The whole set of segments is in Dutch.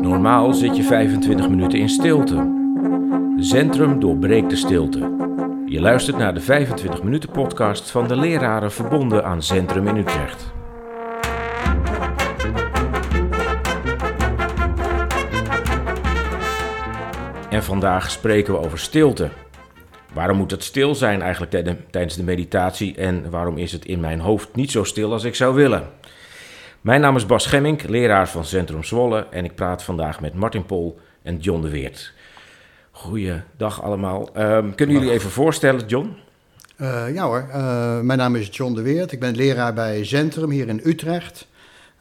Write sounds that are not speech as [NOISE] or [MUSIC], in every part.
Normaal zit je 25 minuten in stilte. Centrum doorbreekt de stilte. Je luistert naar de 25 minuten podcast van de leraren verbonden aan Centrum in Utrecht. En vandaag spreken we over stilte. Waarom moet het stil zijn eigenlijk tijdens de meditatie en waarom is het in mijn hoofd niet zo stil als ik zou willen? Mijn naam is Bas Gemmink, leraar van Centrum Zwolle en ik praat vandaag met Martin Pol en John de Weert. Goeiedag allemaal. Um, kunnen jullie even voorstellen, John? Uh, ja hoor, uh, mijn naam is John de Weert. Ik ben leraar bij Centrum hier in Utrecht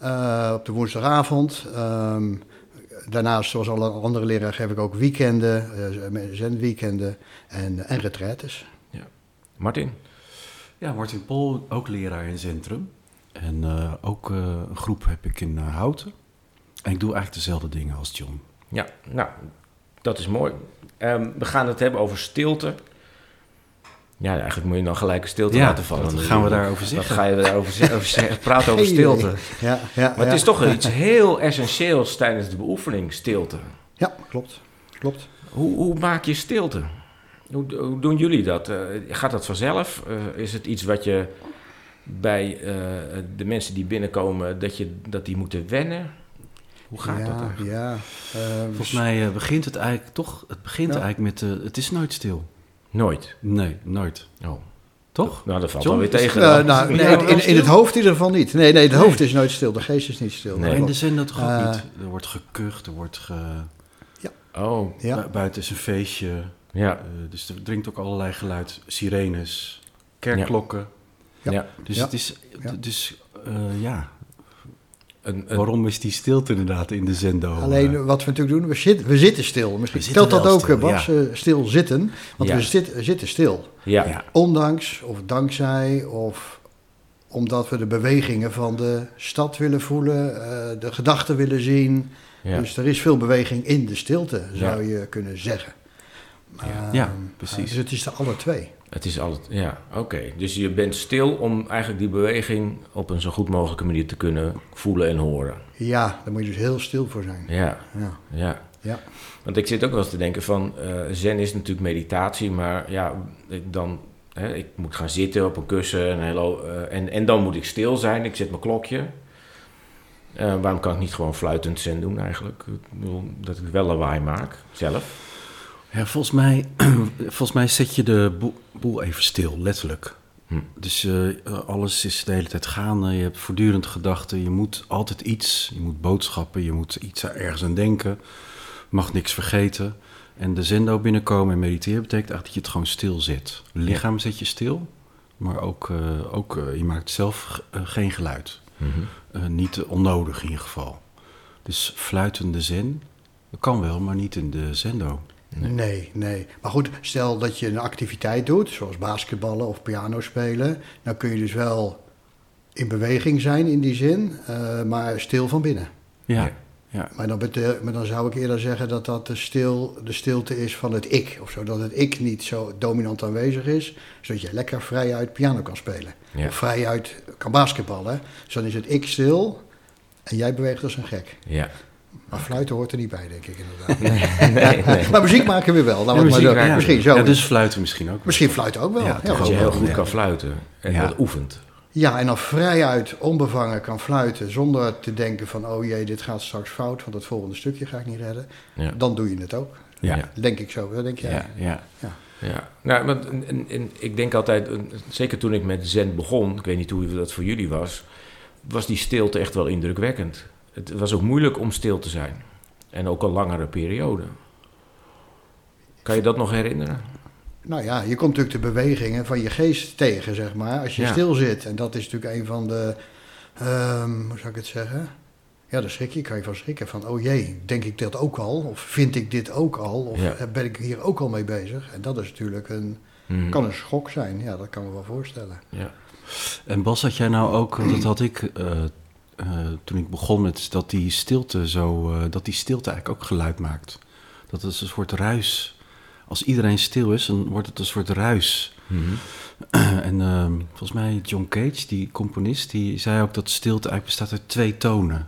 uh, op de woensdagavond. Um, daarnaast, zoals alle andere leraren, geef ik ook weekenden, zendweekenden en, en retraites. Ja. Martin? Ja, Martin Pol, ook leraar in Centrum. En uh, ook uh, een groep heb ik in uh, Houten. En ik doe eigenlijk dezelfde dingen als John. Ja, nou, dat is mooi. Um, we gaan het hebben over stilte. Ja, eigenlijk moet je dan gelijk stilte ja, laten vallen. Wat gaan we daarover zeggen? Wat ga je daarover over zeggen? [LAUGHS] Praten over stilte. Ja, ja, maar het is toch iets heel essentieels tijdens de beoefening, stilte. Ja, klopt. klopt. Hoe, hoe maak je stilte? Hoe, hoe doen jullie dat? gaat dat vanzelf? is het iets wat je bij uh, de mensen die binnenkomen, dat, je, dat die moeten wennen? Hoe gaat ja, dat eigenlijk? Ja, uh, Volgens mij uh, begint het eigenlijk toch, het begint ja. eigenlijk met, het is nooit stil. Nooit? Nee, nooit. Oh. Toch? Nou, dat valt John, wel weer tegen. Uh, nou, nee, in, in, het hoofd in ieder geval niet. Nee, nee het nee. hoofd is nooit stil. De geest is niet stil. Nee. In de zin dat toch ook niet. Er wordt gekucht, er wordt ge... Ja. Oh. Ja. Bu buiten is een feestje. Ja. dus er dringt ook allerlei geluid. Sirenes, kerkklokken. Ja. Ja. Dus Ja. het is, dus uh, ja. Een, een, Waarom is die stilte inderdaad in de zendo? Alleen uh, wat we natuurlijk doen, we, zit, we zitten stil. Misschien We telt dat ook, stil, eh, Bas, ja. eh, stil zitten. Want Ja. we zit, zitten stil. ja. ja. Ondanks of dankzij of omdat we de bewegingen van de stad willen voelen, eh, de gedachten willen zien. Ja. Dus er is veel beweging in de stilte, zou je kunnen zeggen. Ja, eh, precies. Dus het is de alle twee. Het is altijd, ja, oké. Dus je bent stil om eigenlijk die beweging op een zo goed mogelijke manier te kunnen voelen en horen. Ja, daar moet je dus heel stil voor zijn. Ja, Ja, ja. ja. Want ik zit ook wel eens te denken van, eh, zen is natuurlijk meditatie, maar ja, ik dan, hè, ik moet gaan zitten op een kussen en, hello, eh, en, en dan moet ik stil zijn. Ik zet mijn klokje. Eh, waarom kan ik niet gewoon fluitend zen doen eigenlijk? Dat ik wel lawaai maak, zelf. Ja, volgens mij, [CLEARS THROAT] volgens mij zet je de boel, boel even stil, letterlijk. Hm. Dus eh, alles is de hele tijd gaande. Je hebt voortdurend gedachten. Je moet altijd iets. Je moet boodschappen. Je moet iets ergens aan denken. Mag niks vergeten. En de zendo binnenkomen en mediteren betekent eigenlijk dat je het gewoon stil zet. Lichaam zet je stil. Maar ook, eh, ook eh, je maakt zelf eh, geen geluid. Mhm. Eh, niet onnodig in ieder geval. Dus fluitende zen, dat kan wel, maar niet in de zendo. Nee. Nee. nee, Maar goed, stel dat je een activiteit doet, zoals basketballen of piano spelen. Dan kun je dus wel in beweging zijn in die zin, eh, maar stil van binnen. Ja, Ja. ja. Maar dan, maar dan zou ik eerder zeggen dat dat de, stil, de stilte is van het ik. Of zo, dat het ik niet zo dominant aanwezig is, zodat je lekker vrijuit piano kan spelen. Ja. Of vrijuit kan basketballen. Dus dan is het ik stil en jij beweegt als een gek. Ja. Maar fluiten hoort er niet bij, denk ik inderdaad. Nee, [LAUGHS] nee. Maar muziek maken we wel. Maar zo- ja. misschien zo. Ja, dus fluiten misschien ook. Misschien fluiten ook wel. Ja, Als je heel wel, goed kan fluiten en Ja. dat oefent. Ja, en dan vrijuit, onbevangen kan fluiten zonder te denken van... oh jee, dit gaat straks fout, want het volgende stukje ga ik niet redden. Ja. Dan doe je het ook. Ja. Denk ik zo. Dat denk jij. Ja, ja. Ja, nou, want, en, en, en ik denk altijd, zeker toen ik met Zen begon, ik weet niet hoe dat voor jullie was, was die stilte echt wel indrukwekkend. Het was ook moeilijk om stil te zijn. En ook een langere periode. Kan je dat nog herinneren? Nou ja, je komt natuurlijk de bewegingen van je geest tegen, zeg maar, als je Ja. stil zit. En dat is natuurlijk een van de, ehm, hoe zou ik het zeggen? Ja, daar schrik je, kan je van schrikken. Van, oh jee, denk ik dat ook al? Of vind ik dit ook al? Of Ja. eh, ben ik hier ook al mee bezig? En dat is natuurlijk een, Mhm. kan een schok zijn. Ja, dat kan me wel voorstellen. Ja. En Bas, had jij nou ook, want dat had ik eh, toen ik begon met dat die stilte zo, eh, dat die stilte eigenlijk ook geluid maakt. Dat het een soort ruis. Als iedereen stil is, dan wordt het een soort ruis. Mhm. [CLEARS THROAT] en ehm, volgens mij John Cage, die componist, die zei ook dat stilte eigenlijk bestaat uit twee tonen.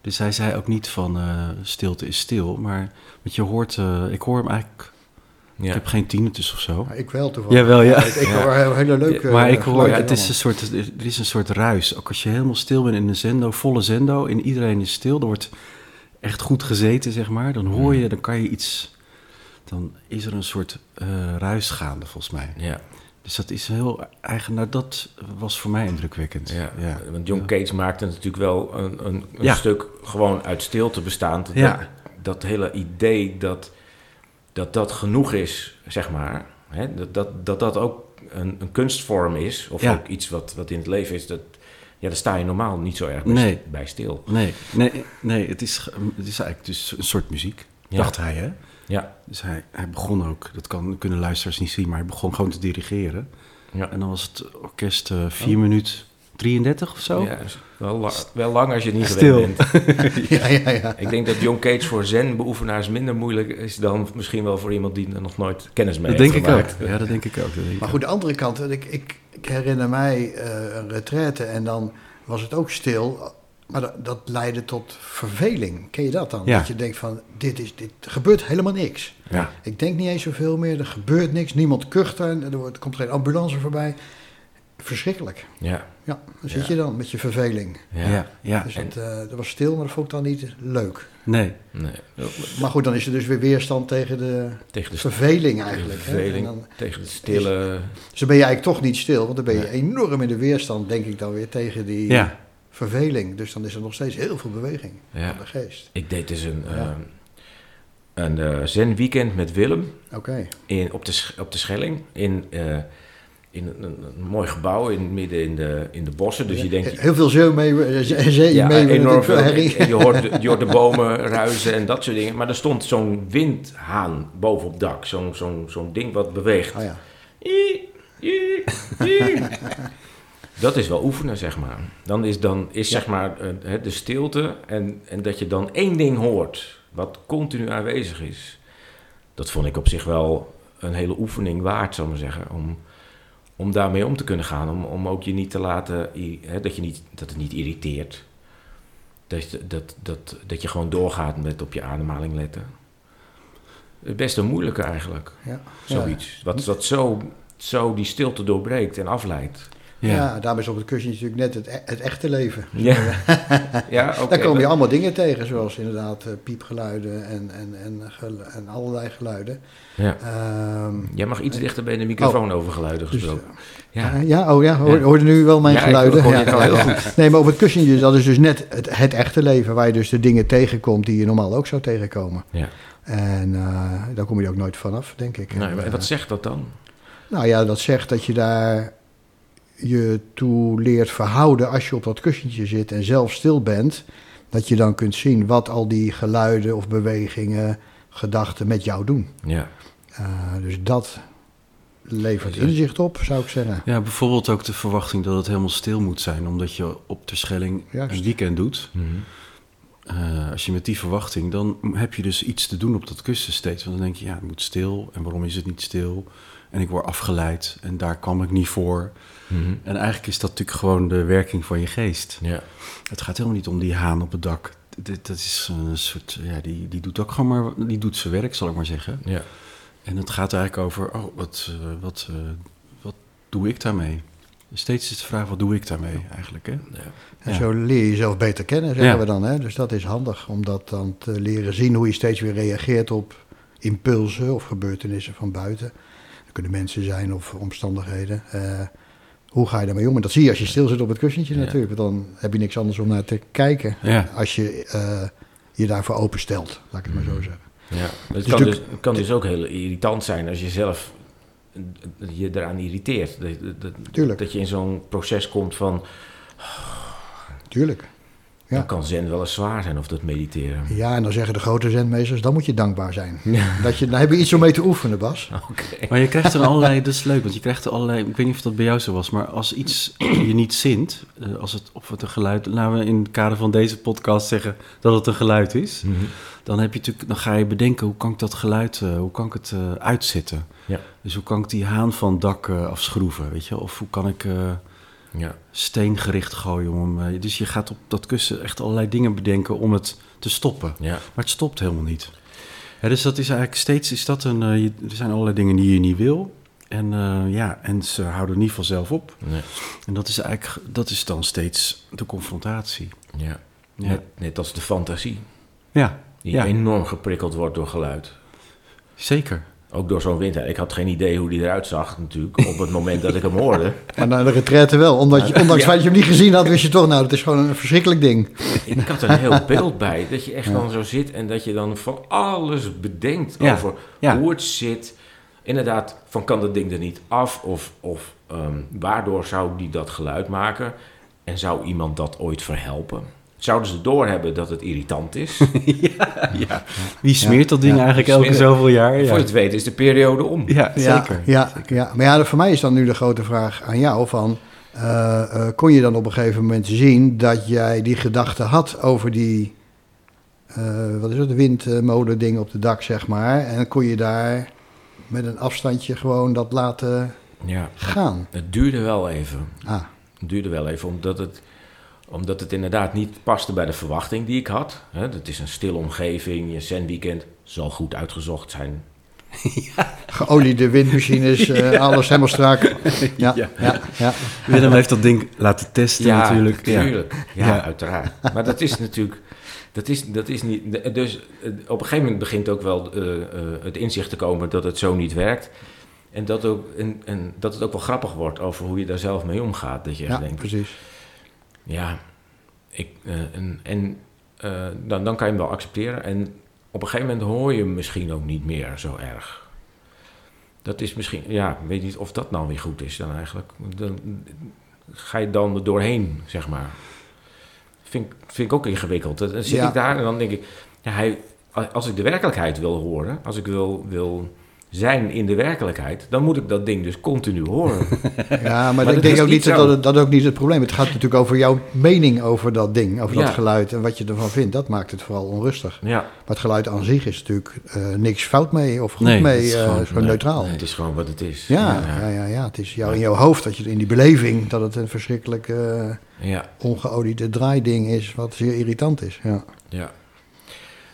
Dus hij zei ook niet van eh, stilte is stil. Maar wat je hoort, eh, ik hoor hem eigenlijk... Ja. Ik heb geen tinnitus of zo. Maar ik wel toevallig. Jawel, ja. Ik, ik Ja. hoor heel- hele leuke maar ik hoor, het is een soort, er is een soort ruis. Ook als je helemaal stil bent in een zendo, volle zendo... en iedereen is stil, er wordt echt goed gezeten, zeg maar... dan hoor je, dan kan je iets... dan is er een soort eh, ruis gaande, volgens mij. Ja, Dus dat is heel eigen. Nou, dat was voor mij indrukwekkend. ja. want John Cage maakte natuurlijk wel een, een, een Ja. stuk gewoon uit stilte bestaand. Dat, Ja. dat hele idee dat, dat dat genoeg is, zeg maar. Hè? Dat, dat, dat dat ook een, een kunstvorm is, of Ja. ook iets wat, wat in het leven is. Dat, ja, daar sta je normaal niet zo erg bij, Nee. bij stil. Nee, nee, nee het, is, het is eigenlijk dus een soort muziek, Ja. dacht hij. Hè? Ja, Dus hij, hij begon ook, dat kan, kunnen luisteraars niet zien, maar hij begon gewoon te dirigeren. ja. En dan was het orkest eh 4 minuten 33 of zo. Ja, wel, la- wel lang als je het niet Stil. gewend bent. [LAUGHS] Ja, ja, ja. Ik denk dat John Cage voor zen-beoefenaars minder moeilijk is dan misschien wel voor iemand die er nog nooit kennis mee dat denk heeft ik ook. gemaakt. Ja, dat denk ik ook. Dat denk ik Maar goed, de andere kant, ik, ik, ik herinner mij eh, een retraite en dan was het ook stil. Maar dat, dat leidde tot verveling. Ken je dat dan? Ja. Dat je denkt van, dit is, dit, er gebeurt helemaal niks. Ja. Ik denk niet eens zoveel meer, er gebeurt niks. Niemand kucht er, er wordt- er komt geen ambulance voorbij. Verschrikkelijk. Ja, Ja, dan zit Ja. je dan met je verveling. ja. Ja. Dus het, eh, dat was stil, maar dat vond ik dan niet leuk. Nee, Nee. Maar goed, dan is er dus weer weerstand tegen de Tegen de verveling eigenlijk. hè. verveling, En dan, tegen de stille... dus dan ben je eigenlijk toch niet stil, want dan ben je Nee. enorm in de weerstand, denk ik dan weer, tegen die ja. verveling. Dus dan is er nog steeds heel veel beweging Ja. van de geest. Ik deed dus een, Ja. ehm, een eh, zen-weekend met Willem Oké. in, op, de, op de Schelling. In, eh, in een, mooi gebouw in, midden in de, in de bossen. Dus je denkt... Heel veel zee mee, eh, zee Ja, mee enorm veel. En je hoort, de- [LAUGHS] je hoort de bomen ruizen en dat soort dingen. Maar er stond zo'n windhaan boven op het dak. Zo'n zo'n zo'n ding wat beweegt. Oh ja. Dat is wel oefenen, zeg maar. Dan is, dan is zeg maar eh, de stilte en, en dat je dan één ding hoort wat continu aanwezig is. Dat vond ik op zich wel een hele oefening waard, zal ik maar zeggen. Om, om daarmee om te kunnen gaan. Om, om ook je niet te laten, hè, dat, je niet, dat het niet irriteert. Dat, je- dat, dat, dat je gewoon doorgaat met op je ademhaling letten. Het best een moeilijke eigenlijk. Ja. Zoiets. Wat, wat zo, zo die stilte doorbreekt en afleidt. Ja. Ja. daarom is op het kussentje natuurlijk net het, e- het echte leven. Ja, [LAUGHS] ja. Daar kom je allemaal dingen tegen, zoals inderdaad eh, piepgeluiden en, en, en, en allerlei geluiden. Ja. Ehm, Jij mag iets dichter bij de microfoon over geluiden dus, gesproken. ja. ja. ja, oh ja, hoor, Ja. hoorde nu wel mijn geluiden? Ja, heel goed. [LAUGHS] Nee, maar op het kussentje, dat is dus net het, het echte leven, waar je dus de dingen tegenkomt die je normaal ook zou tegenkomen. Ja. En eh, daar kom je ook nooit vanaf, denk ik. Nee, En, eh, wat zegt dat dan? Nou ja, dat zegt dat je daar je toe leert verhouden als je op dat kussentje zit en zelf stil bent. Dat je dan kunt zien wat al die geluiden of bewegingen, gedachten met jou doen. Ja. Eh, dus dat levert inzicht op, zou ik zeggen. Ja, bijvoorbeeld ook de verwachting dat het helemaal stil moet zijn, omdat je op de Schelling Juist. een weekend doet. Mhm. Eh, als je met die verwachting, dan heb je dus iets te doen op dat kussen steeds. Want dan denk je, ja, het moet stil. En waarom is het niet stil? En ik word afgeleid en daar kwam ik niet voor. Mhm. En eigenlijk is dat natuurlijk gewoon de werking van je geest. Ja. Het gaat helemaal niet om die haan op het dak. Dat is een soort, ja, die, die doet ook gewoon maar, die doet zijn werk, zal ik maar zeggen. Ja. En het gaat eigenlijk over, oh, wat, eh, wat, eh, wat doe ik daarmee? Steeds is de vraag, wat doe ik daarmee eigenlijk, hè? Ja. En Ja. zo leer je jezelf beter kennen, zeggen Ja. we dan. Hè? Dus dat is handig om dat dan te leren zien, hoe je steeds weer reageert op impulsen of gebeurtenissen van buiten. Dat kunnen mensen zijn of omstandigheden. Eh, hoe ga je daarmee om? En dat zie je als je stil zit op het kussentje Ja. natuurlijk. Want dan heb je niks anders om naar te kijken. Ja. Als je eh, je daarvoor openstelt, laat ik het maar zo zeggen. Ja, het, Dus kan dus, het kan dus ook heel irritant zijn als je zelf je eraan irriteert. Dat, dat, Tuurlijk. dat je in zo'n proces komt van... Tuurlijk. Ja. Dan kan zen wel eens zwaar zijn of dat mediteren. Ja, en dan zeggen de grote zendmeesters, dan moet je dankbaar zijn. Dat je, dan heb je iets om mee te oefenen, Bas. [LAUGHS] Oké. Maar je krijgt er allerlei, dat is leuk, want je krijgt er allerlei, ik weet niet of dat bij jou zo was, maar als iets [CLEARS THROAT] je niet zint, eh, als het, of het een geluid, laten we in het kader van deze podcast zeggen dat het een geluid is, Mhm. dan, heb je natuurlijk, dan ga je bedenken, hoe kan ik dat geluid, eh, hoe kan ik het eh, uitzetten? Ja. Dus hoe kan ik die haan van het dak eh, afschroeven, weet je? Of hoe kan ik, eh, Ja. steengericht gooien. Om, eh, dus je gaat op dat kussen echt allerlei dingen bedenken om het te stoppen. Ja. Maar het stopt helemaal niet. Dus dat is eigenlijk steeds, is dat een, eh, je- er zijn allerlei dingen die je niet wil. En eh, ja, en ze houden niet vanzelf op. Nee. En dat is eigenlijk, dat is dan steeds de confrontatie. Ja. Ja. Net, net als de fantasie, Ja, die ja enorm geprikkeld wordt door geluid. zeker. Ook door zo'n winter. Ik had geen idee hoe die eruit zag natuurlijk, op het moment dat ik hem hoorde. [LAUGHS] Maar naar de retraite wel. Omdat je, [LAUGHS] ondanks dat je hem niet gezien had, wist je toch, nou, dat is gewoon een verschrikkelijk ding. Ik had er een heel [LAUGHS] beeld bij. Dat je echt dan zo zit en dat je dan van alles bedenkt Ja, over ja. hoe het zit. Inderdaad, van kan dat ding er niet af? Of, of ehm, waardoor zou die dat geluid maken? En zou iemand dat ooit verhelpen? Zouden ze doorhebben dat het irritant is? [LAUGHS] ja. Wie smeert dat ding Ja. eigenlijk elke zoveel jaar? Ja, Voor je het weet is de periode om. ja Ja, zeker. Ja, ja. Maar ja, voor mij is dan nu de grote vraag aan jou van... eh, eh, kon je dan op een gegeven moment zien dat jij die gedachte had over die... eh, wat is het, de windmolen ding op het dak, zeg maar. En kon je daar met een afstandje gewoon dat laten Ja, gaan? het duurde wel even. Ah, Het duurde wel even, omdat het, omdat het inderdaad niet paste bij de verwachting die ik had. Hè, het is een stille omgeving, je zendweekend zal goed uitgezocht zijn. [LAUGHS] geoliede windmachines, [LAUGHS] eh, alles helemaal strak. Ja, Ja. ja, ja. Willem heeft dat ding laten testen natuurlijk. Ja. natuurlijk. Ja, Ja. uiteraard. Maar dat is natuurlijk... Dat is, dat is niet... Dus eh, op een gegeven moment begint ook wel eh, eh, het inzicht te komen dat het zo niet werkt. En dat, ook, en, en dat het ook wel grappig wordt over hoe je daar zelf mee omgaat. Dat je ja denkt, precies. Ja, ik, eh, en, en eh, dan, dan kan je hem wel accepteren. En op een gegeven moment hoor je hem misschien ook niet meer zo erg. Dat is misschien, ja, ik weet niet of dat nou weer goed is dan eigenlijk. Dan ga je dan er doorheen, zeg maar. Vind, vind ik ook ingewikkeld. Dan zit Ja. ik daar en dan denk ik, ja, hij, als ik de werkelijkheid wil horen, als ik wil, wil zijn in de werkelijkheid, dan moet ik dat ding dus continu horen. [LAUGHS] Ja, maar, dat ik denk is ook niet dat, zo. dat dat ook niet het probleem is. Het gaat natuurlijk over jouw mening over dat ding, over Ja. dat geluid en wat je ervan vindt. Dat maakt het vooral onrustig. ja. Maar het geluid aan zich is natuurlijk eh, niks fout mee of goed Nee, mee, het is eh, gewoon- het is gewoon Nee, neutraal. nee, het is gewoon wat het is. Ja, ja, ja, ja, het is jou in jouw hoofd, dat je in die beleving, dat het een verschrikkelijk eh ja. ongeoliede draaiding is, wat zeer irritant is. Ja. Ja.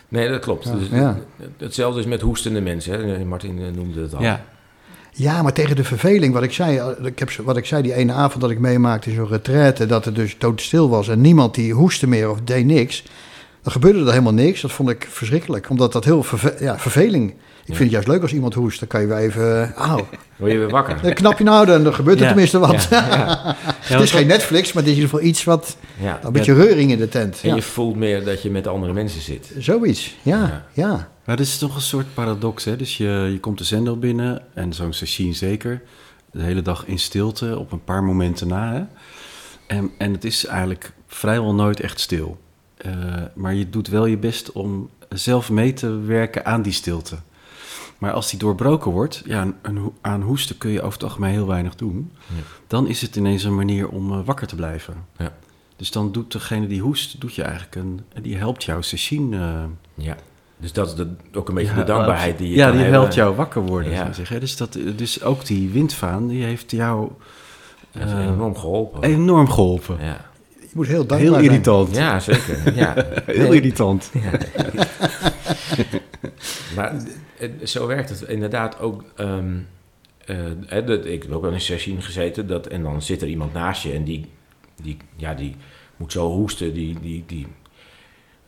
Nee, dat klopt. Ja, Dus, ja. Hetzelfde is met hoestende mensen. Hè. Martin eh, noemde het al. Ja. ja, maar tegen de verveling, wat ik zei, eh, ik heb, wat ik zei die ene avond dat ik meemaakte in zo'n retraite, dat het dus doodstil was en niemand die hoestte meer of deed niks. Dan gebeurde er helemaal niks. Dat vond ik verschrikkelijk, omdat dat heel verve ja, verveling. Ik vind het juist leuk als iemand hoest. Dan kan je weer even, eh, auw, Word je weer wakker? een knapje nou houden en dan gebeurt er Ja, tenminste wat. Ja, ja, [LAUGHS] het is geen Netflix, maar het is in ieder geval iets wat, ja. een beetje reuring in de tent. En Ja. je voelt meer dat je met andere mensen zit. Zoiets, ja, Ja. ja. Maar dat is toch een soort paradox, hè? Dus je, je komt de zender binnen, en zo'n sessie zeker, de hele dag in stilte, op een paar momenten na, hè? En, en het is eigenlijk vrijwel nooit echt stil. Eh, maar je doet wel je best om zelf mee te werken aan die stilte. Maar als die doorbroken wordt, ja, een, aan hoesten kun je over het algemeen heel weinig doen. Ja. Dan is het ineens een manier om eh, wakker te blijven. Ja. Dus dan doet degene die hoest, doet je eigenlijk een, die helpt jou sessien. eh, Ja. Dus dat is de, ook een beetje ja, de dankbaarheid die je Ja, kan die hebben. helpt jou wakker worden. Ja. zeggen. Dus, dat, dus ook die windvaan, die heeft jou eh, enorm geholpen. enorm geholpen. Ja. Je moet heel dankbaar Heel zijn. irritant. ja, zeker. Ja. [LAUGHS] Heel irritant. [LAUGHS] Maar eh, zo werkt het inderdaad ook. hè, dat, ik heb ook wel in een sessie gezeten. Dat, en dan zit er iemand naast je en die, die, ja, die moet zo hoesten. Die, die, die,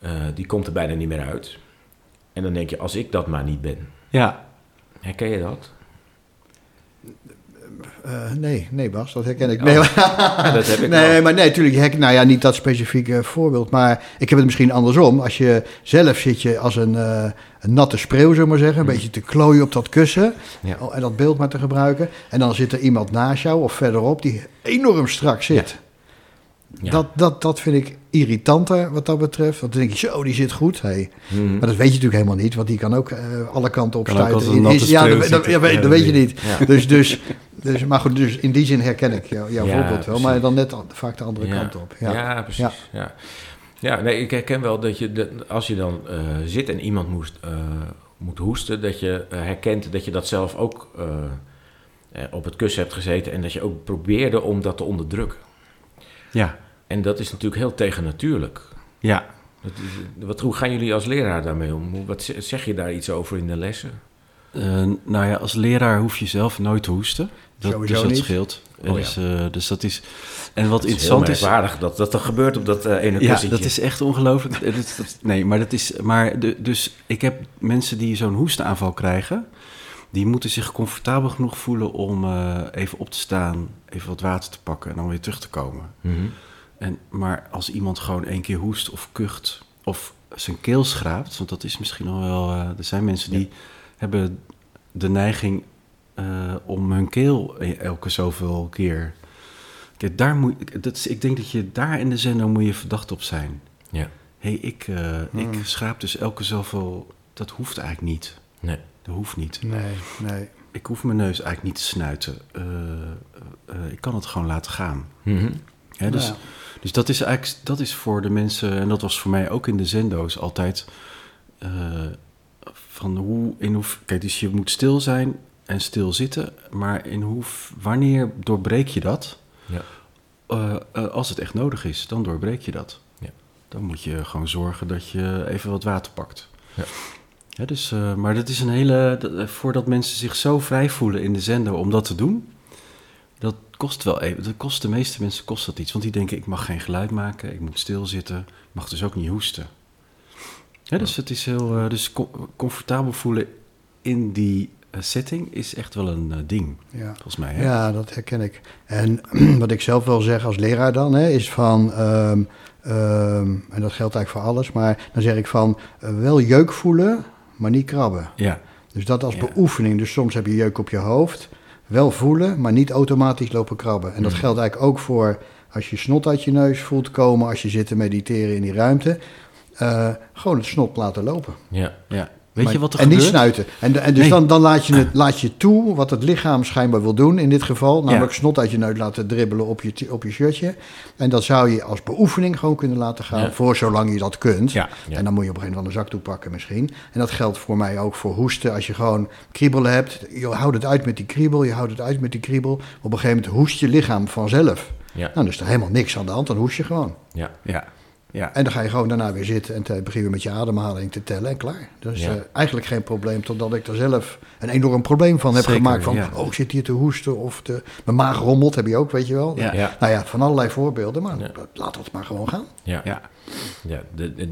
eh, die komt er bijna niet meer uit. En dan denk je, als ik dat maar niet ben. Ja, Herken je dat? Eh, nee, nee Bas, dat herken ik. Oh. Nee, Ja, dat heb ik nee wel. maar nee, natuurlijk, je herkent- nou ja, niet dat specifieke voorbeeld, maar ik heb het misschien andersom. Als je zelf zit je als een, eh, een natte spreeuw, zullen maar zeggen, een beetje te klooien op dat kussen Ja. en dat beeld maar te gebruiken. En dan zit er iemand naast jou of verderop die enorm strak zit. Ja. Dat, dat, dat vind ik irritanter wat dat betreft. Want dan denk je, zo, die zit goed. Hey. Mhm. Maar dat weet je natuurlijk helemaal niet, want die kan ook eh, alle kanten op Kan ook stuiten. als een natte ja, dat, dat, ja, weet- dat weet je dat niet. Ja. Dus, dus, dus, maar goed, dus in die zin herken ik jou, jouw Ja, voorbeeld wel, maar dan net vaak de andere ja. kant op. Ja, Ja. precies. Ja. Ja. nee, ik herken wel dat je, de, als je dan eh, zit en iemand moest, eh, moet hoesten, dat je herkent dat je dat zelf ook eh, eh, op het kussen hebt gezeten en dat je ook probeerde om dat te onderdrukken. Ja, En dat is natuurlijk heel tegennatuurlijk. ja. Dat is, wat, hoe gaan jullie als leraar daarmee om? Hoe- Wat ze- zeg je daar iets over in de lessen? Eh, nou ja, als leraar hoef je zelf nooit te hoesten. Dat, Sowieso dus dat niet. scheelt. Oh, dus, eh, dus dat is. En wat Het is heel interessant is. merkwaardig dat dat er gebeurt op dat eh, ene Ja, kussentje. dat is echt ongelooflijk. Dat- dat- nee, maar dat is. Maar de, dus ik heb mensen die zo'n hoestaanval krijgen. Die moeten zich comfortabel genoeg voelen om eh, even op te staan, even wat water te pakken en dan weer terug te komen. Mhm. En, maar als iemand gewoon één keer hoest of kucht of zijn keel schraapt, want dat is misschien nog wel. eh, er zijn mensen die hebben de neiging eh, om hun keel e- elke zoveel keer. Kijk, daar moet, dat is, ik denk dat je daar in de zender moet je verdacht op zijn. Ja, Hé, hey, ik, eh, ik Hmm. schraap dus elke zoveel. Dat hoeft eigenlijk niet. nee. Dat hoeft niet. Nee, nee. Ik hoef mijn neus eigenlijk niet te snuiten. Eh, eh, ik kan het gewoon laten gaan. Mhm. Hè, dus, Ja. dus dat is eigenlijk dat is voor de mensen, en dat was voor mij ook in de zendo's altijd. eh, van hoe, in hoe, kijk, dus je moet stil zijn en stil zitten, maar in hoe, wanneer doorbreek je dat? Ja. Eh, eh, als het echt nodig is, dan doorbreek je dat. Ja. Dan moet je gewoon zorgen dat je even wat water pakt. Ja. Ja, dus, eh, maar dat is een hele. dat- voordat mensen zich zo vrij voelen in de zender om dat te doen, kost wel even. Dat kost de meeste mensen kost dat iets. Want die denken: ik mag geen geluid maken, ik moet stilzitten, ik mag dus ook niet hoesten. Ja, dus het is heel. eh, dus co- comfortabel voelen in die eh, setting is echt wel een eh, ding, Ja. volgens mij. Hè? Ja, dat herken ik. En [CLEARS THROAT] wat ik zelf wel zeg als leraar dan, hè, is van, ehm, ehm, en dat geldt eigenlijk voor alles, maar dan zeg ik van, wel jeuk voelen, maar niet krabben. ja. Dus dat als Ja. beoefening. Dus soms heb je jeuk op je hoofd, wel voelen, maar niet automatisch lopen krabben. En dat Mm. geldt eigenlijk ook voor als je snot uit je neus voelt komen, als je zit te mediteren in die ruimte. Eh, gewoon het snot laten lopen. Ja. ja. Weet Maar- je wat er en gebeurt? niet snuiten. En, en dus Nee. dan, dan laat, je het, laat je toe wat het lichaam schijnbaar wil doen in dit geval. Namelijk Ja. snot uit je neus laten dribbelen op je, op je shirtje. En dat zou je als beoefening gewoon kunnen laten gaan. Ja. Voor zolang je dat kunt. Ja. En dan moet je op een gegeven moment een zakdoek pakken misschien. En dat geldt voor mij ook voor hoesten. Als je gewoon kriebelen hebt. Je houdt het uit met die kriebel. Je houdt het uit met die kriebel. Op een gegeven moment hoest je lichaam vanzelf. Ja. Nou, dan is er helemaal niks aan de hand. Dan hoest je gewoon. Ja. Ja. Ja. En dan ga je gewoon daarna weer zitten en te beginnen we met je ademhaling te tellen en klaar. Dat is Ja. eh, eigenlijk geen probleem, totdat ik er zelf een enorm probleem van heb Zeker, gemaakt. Van, ja. oh, ik zit hier te hoesten of de, mijn maag rommelt, heb je ook, weet je wel. Ja. Ja. Nou ja, van allerlei voorbeelden, maar Ja. laat het maar gewoon gaan. Ja. Ja. Ja,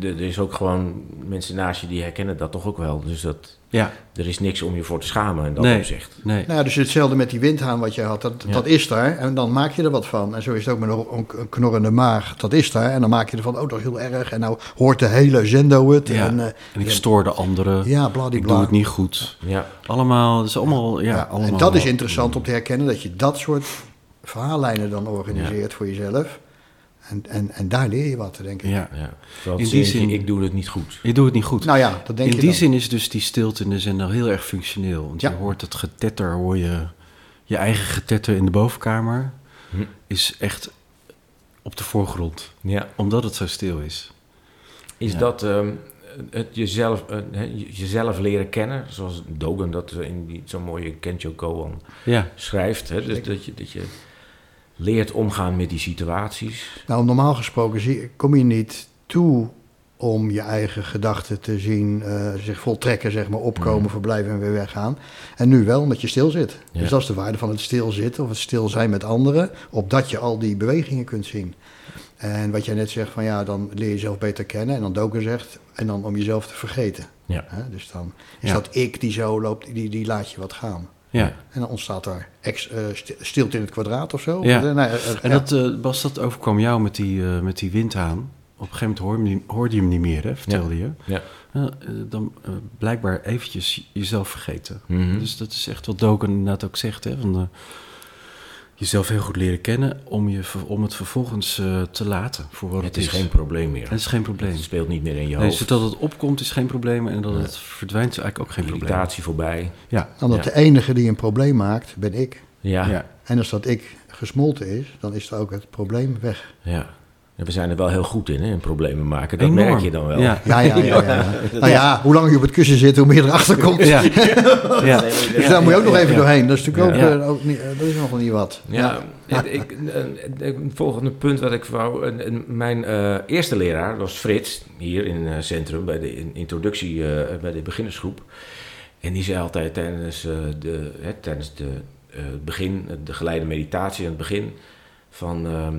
er is ook gewoon mensen naast je die herkennen dat toch ook wel. Dus dat, Ja. er is niks om je voor te schamen in dat Nee. opzicht. Nee. Nou dus hetzelfde met die windhaan wat jij had, dat, Ja. dat is daar en dan maak je er wat van. En zo is het ook met een, knorrende maag, dat is daar. En dan maak je ervan, oh dat is heel erg en nou hoort de hele zendo het. Ja. En, eh, En ik stoor de anderen. Ja, ik bladibla. doe het niet goed. Ja. Allemaal, dat is allemaal, ja, Ja, allemaal. en dat is interessant om te herkennen, dat je dat soort verhaallijnen dan organiseert voor jezelf. En, en, en daar leer je wat, denk ik. Ja. ja. In die zin- ik doe het niet goed. Je doet het niet goed. Nou ja, dat denk in je die dan. zin is dus die stilte in de zender heel erg functioneel. Want Ja. je hoort het getetter, hoor je je eigen getetter in de bovenkamer. Hm. Is echt op de voorgrond, Ja. omdat het zo stil is. Is Ja. dat ehm, het jezelf, eh, hè, jezelf leren kennen, zoals Dogen dat in die, zo'n mooie Kencho Koan Ja, schrijft. Hè? Dus dat je, dat je leert omgaan met die situaties. Nou, normaal gesproken kom je niet toe om je eigen gedachten te zien eh, zich voltrekken, zeg maar, opkomen, Mhm. verblijven en weer weggaan. En nu wel, omdat je stil zit. Ja. Dus dat is de waarde van het stilzitten of het stil zijn met anderen, opdat je al die bewegingen kunt zien. En wat jij net zegt, van ja, dan leer je jezelf beter kennen. En dan Doken zegt, en dan om jezelf te vergeten. Ja. Dus dan is Ja. dat ik die zo loopt, die, die laat je wat gaan. Ja. En dan ontstaat daar ex, eh, sti- stilte in het kwadraat of zo. Ja. Eh, nee, eh, En dat, eh, Bas, dat overkwam jou met die, eh, met die windhaan. Op een gegeven moment hoorde je, hem niet- hoorde je hem niet meer, hè, vertelde je. Ja. Dan eh, blijkbaar eventjes jezelf vergeten. Mhm. Dus dat is echt wat Doken inderdaad ook zegt. Hè, van, eh, jezelf heel goed leren kennen om, je, ver- om het vervolgens eh, te laten voor wat het, het is geen probleem meer. Het is geen probleem. Het speelt niet meer in je Nee, hoofd. dus dat het opkomt is geen probleem en dat het verdwijnt is eigenlijk ook geen probleem. Irritatie voorbij. Ja, Omdat Ja. de enige die een probleem maakt, ben ik. Ja. ja. Ja. En als dat ik gesmolten is, dan is er ook het probleem weg. ja. We zijn er wel heel goed in, hè, in problemen maken. Dat Enorm. merk je dan wel. Ja. Ja, ja, ja. ja. [LAUGHS] Nou ja, hoe langer je op het kussen zit, hoe meer erachter [LAUGHS] komt. Ja. ja. Dus daar moet je ook nog even doorheen. Dat is natuurlijk Ja. ook, eh, ook niet, eh, dat is nog wel niet wat. Ja, het, ik, een- een volgende punt wat ik wou... een- een- Mijn eh, eerste leraar was Frits, hier in het centrum, bij de in- introductie, eh, bij de beginnersgroep. En die zei altijd tijdens, eh, de, hè, tijdens de, eh, het begin, de geleide meditatie aan het begin, van ehm, eh,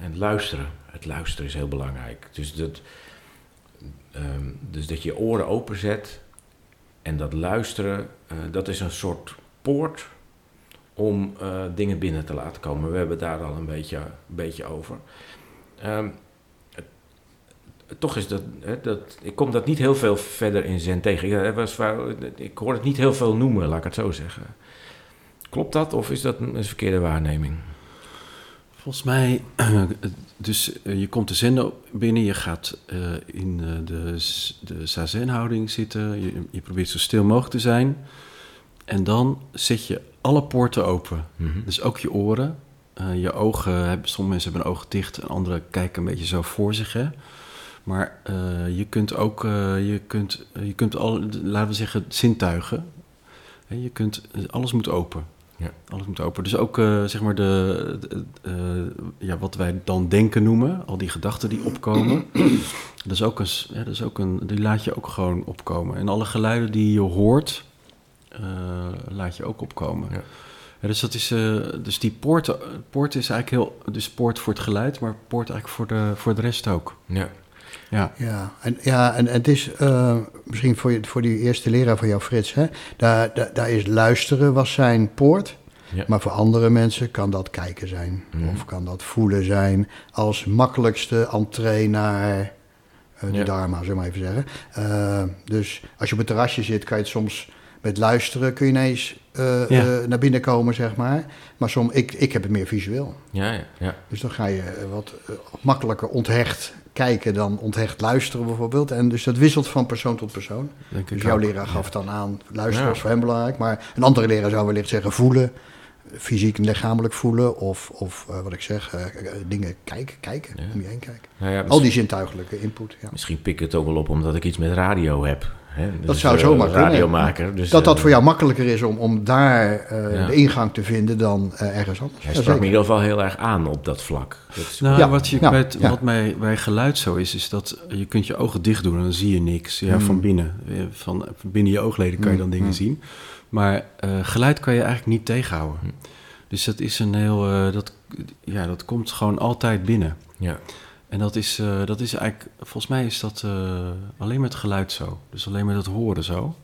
en luisteren. Het luisteren is heel belangrijk. Dus dat, ehm, dus dat je oren openzet en dat luisteren, eh, dat is een soort poort om eh, dingen binnen te laten komen. We hebben daar al een beetje, een beetje over. Ehm, toch is dat, hè, dat... Ik kom dat niet heel veel verder in Zen tegen. Ik, eh, ik hoor het niet heel veel noemen, laat ik het zo zeggen. Klopt dat of is dat een verkeerde waarneming? Volgens mij, dus eh, je komt de zender binnen, je gaat eh, in eh, de, de zazen-houding zitten, je, je probeert zo stil mogelijk te zijn. En dan zet je alle poorten open. Dus ook je oren. Eh, je ogen, sommige mensen hebben een oog dicht en anderen kijken een beetje zo voor zich. Hè? Maar eh, je kunt ook, eh, je kunt, eh, je kunt al, laten we zeggen, zintuigen. Je kunt, alles moet open. Ja. Alles moet open. Dus ook eh, zeg maar de, de- eh, ja, wat wij dan denken noemen, al die gedachten die opkomen. [CLEARS THROAT] dat is ook een, ja, dat is ook een, die laat je ook gewoon opkomen. En alle geluiden die je hoort, eh, laat je ook opkomen. Ja. Ja, dus dat is, dus die poort, poort is eigenlijk heel, dus poort voor het geluid, maar poort eigenlijk voor de, voor de rest ook. Ja. Ja. Ja, en, ja, en het is eh, misschien voor, je, voor die eerste leraar van jou, Frits, hè, daar, daar, daar is luisteren was zijn poort. Ja. Maar voor andere mensen kan dat kijken zijn. Mhm. Of kan dat voelen zijn als makkelijkste entree naar eh, de Ja. dharma, zullen we maar even zeggen. Eh, dus als je op het terrasje zit, kan je het soms met luisteren kun je ineens eh, Ja. eh, naar binnen komen, zeg maar. Maar soms, ik, ik heb het meer visueel. Ja, ja, ja. Dus dan ga je eh, wat makkelijker onthecht kijken dan onthecht luisteren bijvoorbeeld. En dus dat wisselt van persoon tot persoon. Denk Dus jouw ook. leraar gaf dan aan, luisteren Ja. was voor hem belangrijk. Maar een andere leraar zou wellicht zeggen voelen. Fysiek en lichamelijk voelen. Of, of eh, wat ik zeg, dingen kijken, kijken. Ja. Om je heen kijken. Nou ja, Al die zintuigelijke input. Ja. Misschien pik ik het ook wel op omdat ik iets met radio heb. Hè? Dat Dus, zou eh, zomaar kunnen. radiomaker. Dus, Dat dat eh, voor jou makkelijker is om, om daar eh, Ja. de ingang te vinden dan eh, ergens anders. Hij Ja, sprak me in ieder geval heel erg aan op dat vlak. Dat is- Nou, Ja, wat, je ja, bij, het- wat mij bij geluid zo is, is dat je kunt je ogen dicht doen en dan zie je niks. Ja, Hmm. van binnen. Eh, Van binnen je oogleden kan je dan Hmm, dingen hmm. zien. Maar eh, geluid kan je eigenlijk niet tegenhouden. Dus dat is een heel, eh, dat, ja, dat komt gewoon altijd binnen. ja. En dat is, eh, dat is eigenlijk, volgens mij is dat eh, alleen met geluid zo. Dus alleen met het horen zo.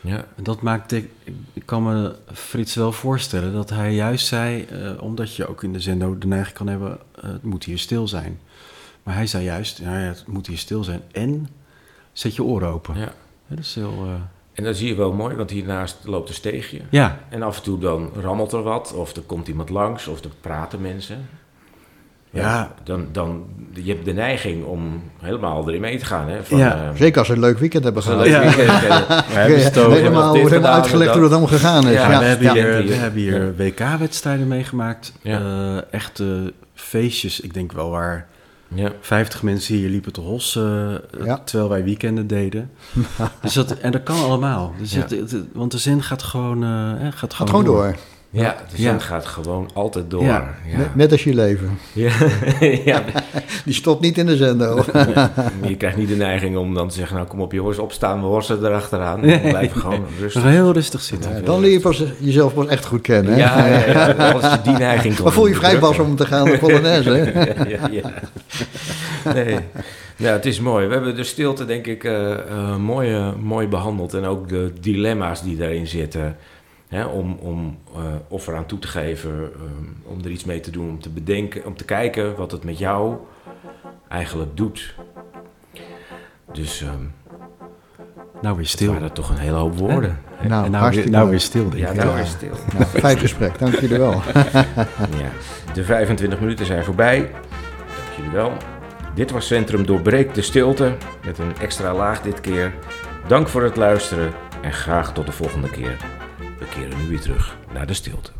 Ja. En dat maakt, ik, ik kan me Frits wel voorstellen dat hij juist zei, eh, omdat je ook in de zendo de neiging kan hebben, het moet hier stil zijn. Maar hij zei juist, nou ja, het moet hier stil zijn en zet je oren open. ja. Ja, dat is heel, En dat zie je wel mooi, want hiernaast loopt een steegje. ja, En af en toe dan rammelt er wat, of er komt iemand langs, of er praten mensen. Ja. Dan, dan, je hebt de neiging om helemaal erin mee te gaan. Hè? Van, Ja. eh, Zeker als we een leuk weekend hebben we gehad. een leuk Ja. weekend hebben. [LAUGHS] We hebben het over, Helemaal helemaal gedaan, uitgelegd hoe dat allemaal gegaan is. Ja, Ja, we hebben ja. hier, we hebben hier Ja. WK-wedstrijden meegemaakt. Ja. Eh, echte feestjes, ik denk wel waar Ja. 50 mensen hier liepen te hossen, eh, Ja. terwijl wij weekenden deden. [LAUGHS] dus dat, en dat kan allemaal. Dus Ja. het, het- want de zin gaat gewoon, eh, hè, gaat Gaat gewoon, gewoon door. Ja, de Ja. gaat gewoon altijd door. Ja. Ja. Net, net als je leven. Ja. [LAUGHS] ja. [LAUGHS] Die stopt niet in de zender. Je krijgt niet de neiging om dan te zeggen, nou kom op jongens, opstaan, we horsen erachteraan. We blijven gewoon [LAUGHS] rustig. heel rustig zitten. Ja, dan leer je pas jezelf pas echt goed kennen. Hè? Ja, ja, ja, als je die neiging kan Maar voel je vrij pas om te gaan naar Polonaise. hè? ja, ja, ja. Nee. Ja, het is mooi. We hebben de stilte, denk ik, eh, eh, mooi, eh, mooi behandeld. En ook de dilemma's die daarin zitten. Hè, om om eh, offer aan toe te geven, eh, om er iets mee te doen, om te bedenken, om te kijken wat het met jou eigenlijk doet. Dus ehm Nou weer stil. waren toch een hele hoop woorden. en nou, weer, nou weer stil, Ja, nou weer stil. Nou, fijn gesprek, dank jullie wel. [LAUGHS] Ja, de 25 minuten zijn voorbij. Dank jullie wel. Dit was Centrum Doorbreek de Stilte. Met een extra laag dit keer. Dank voor het luisteren en graag tot de volgende keer. Terug naar de stilte.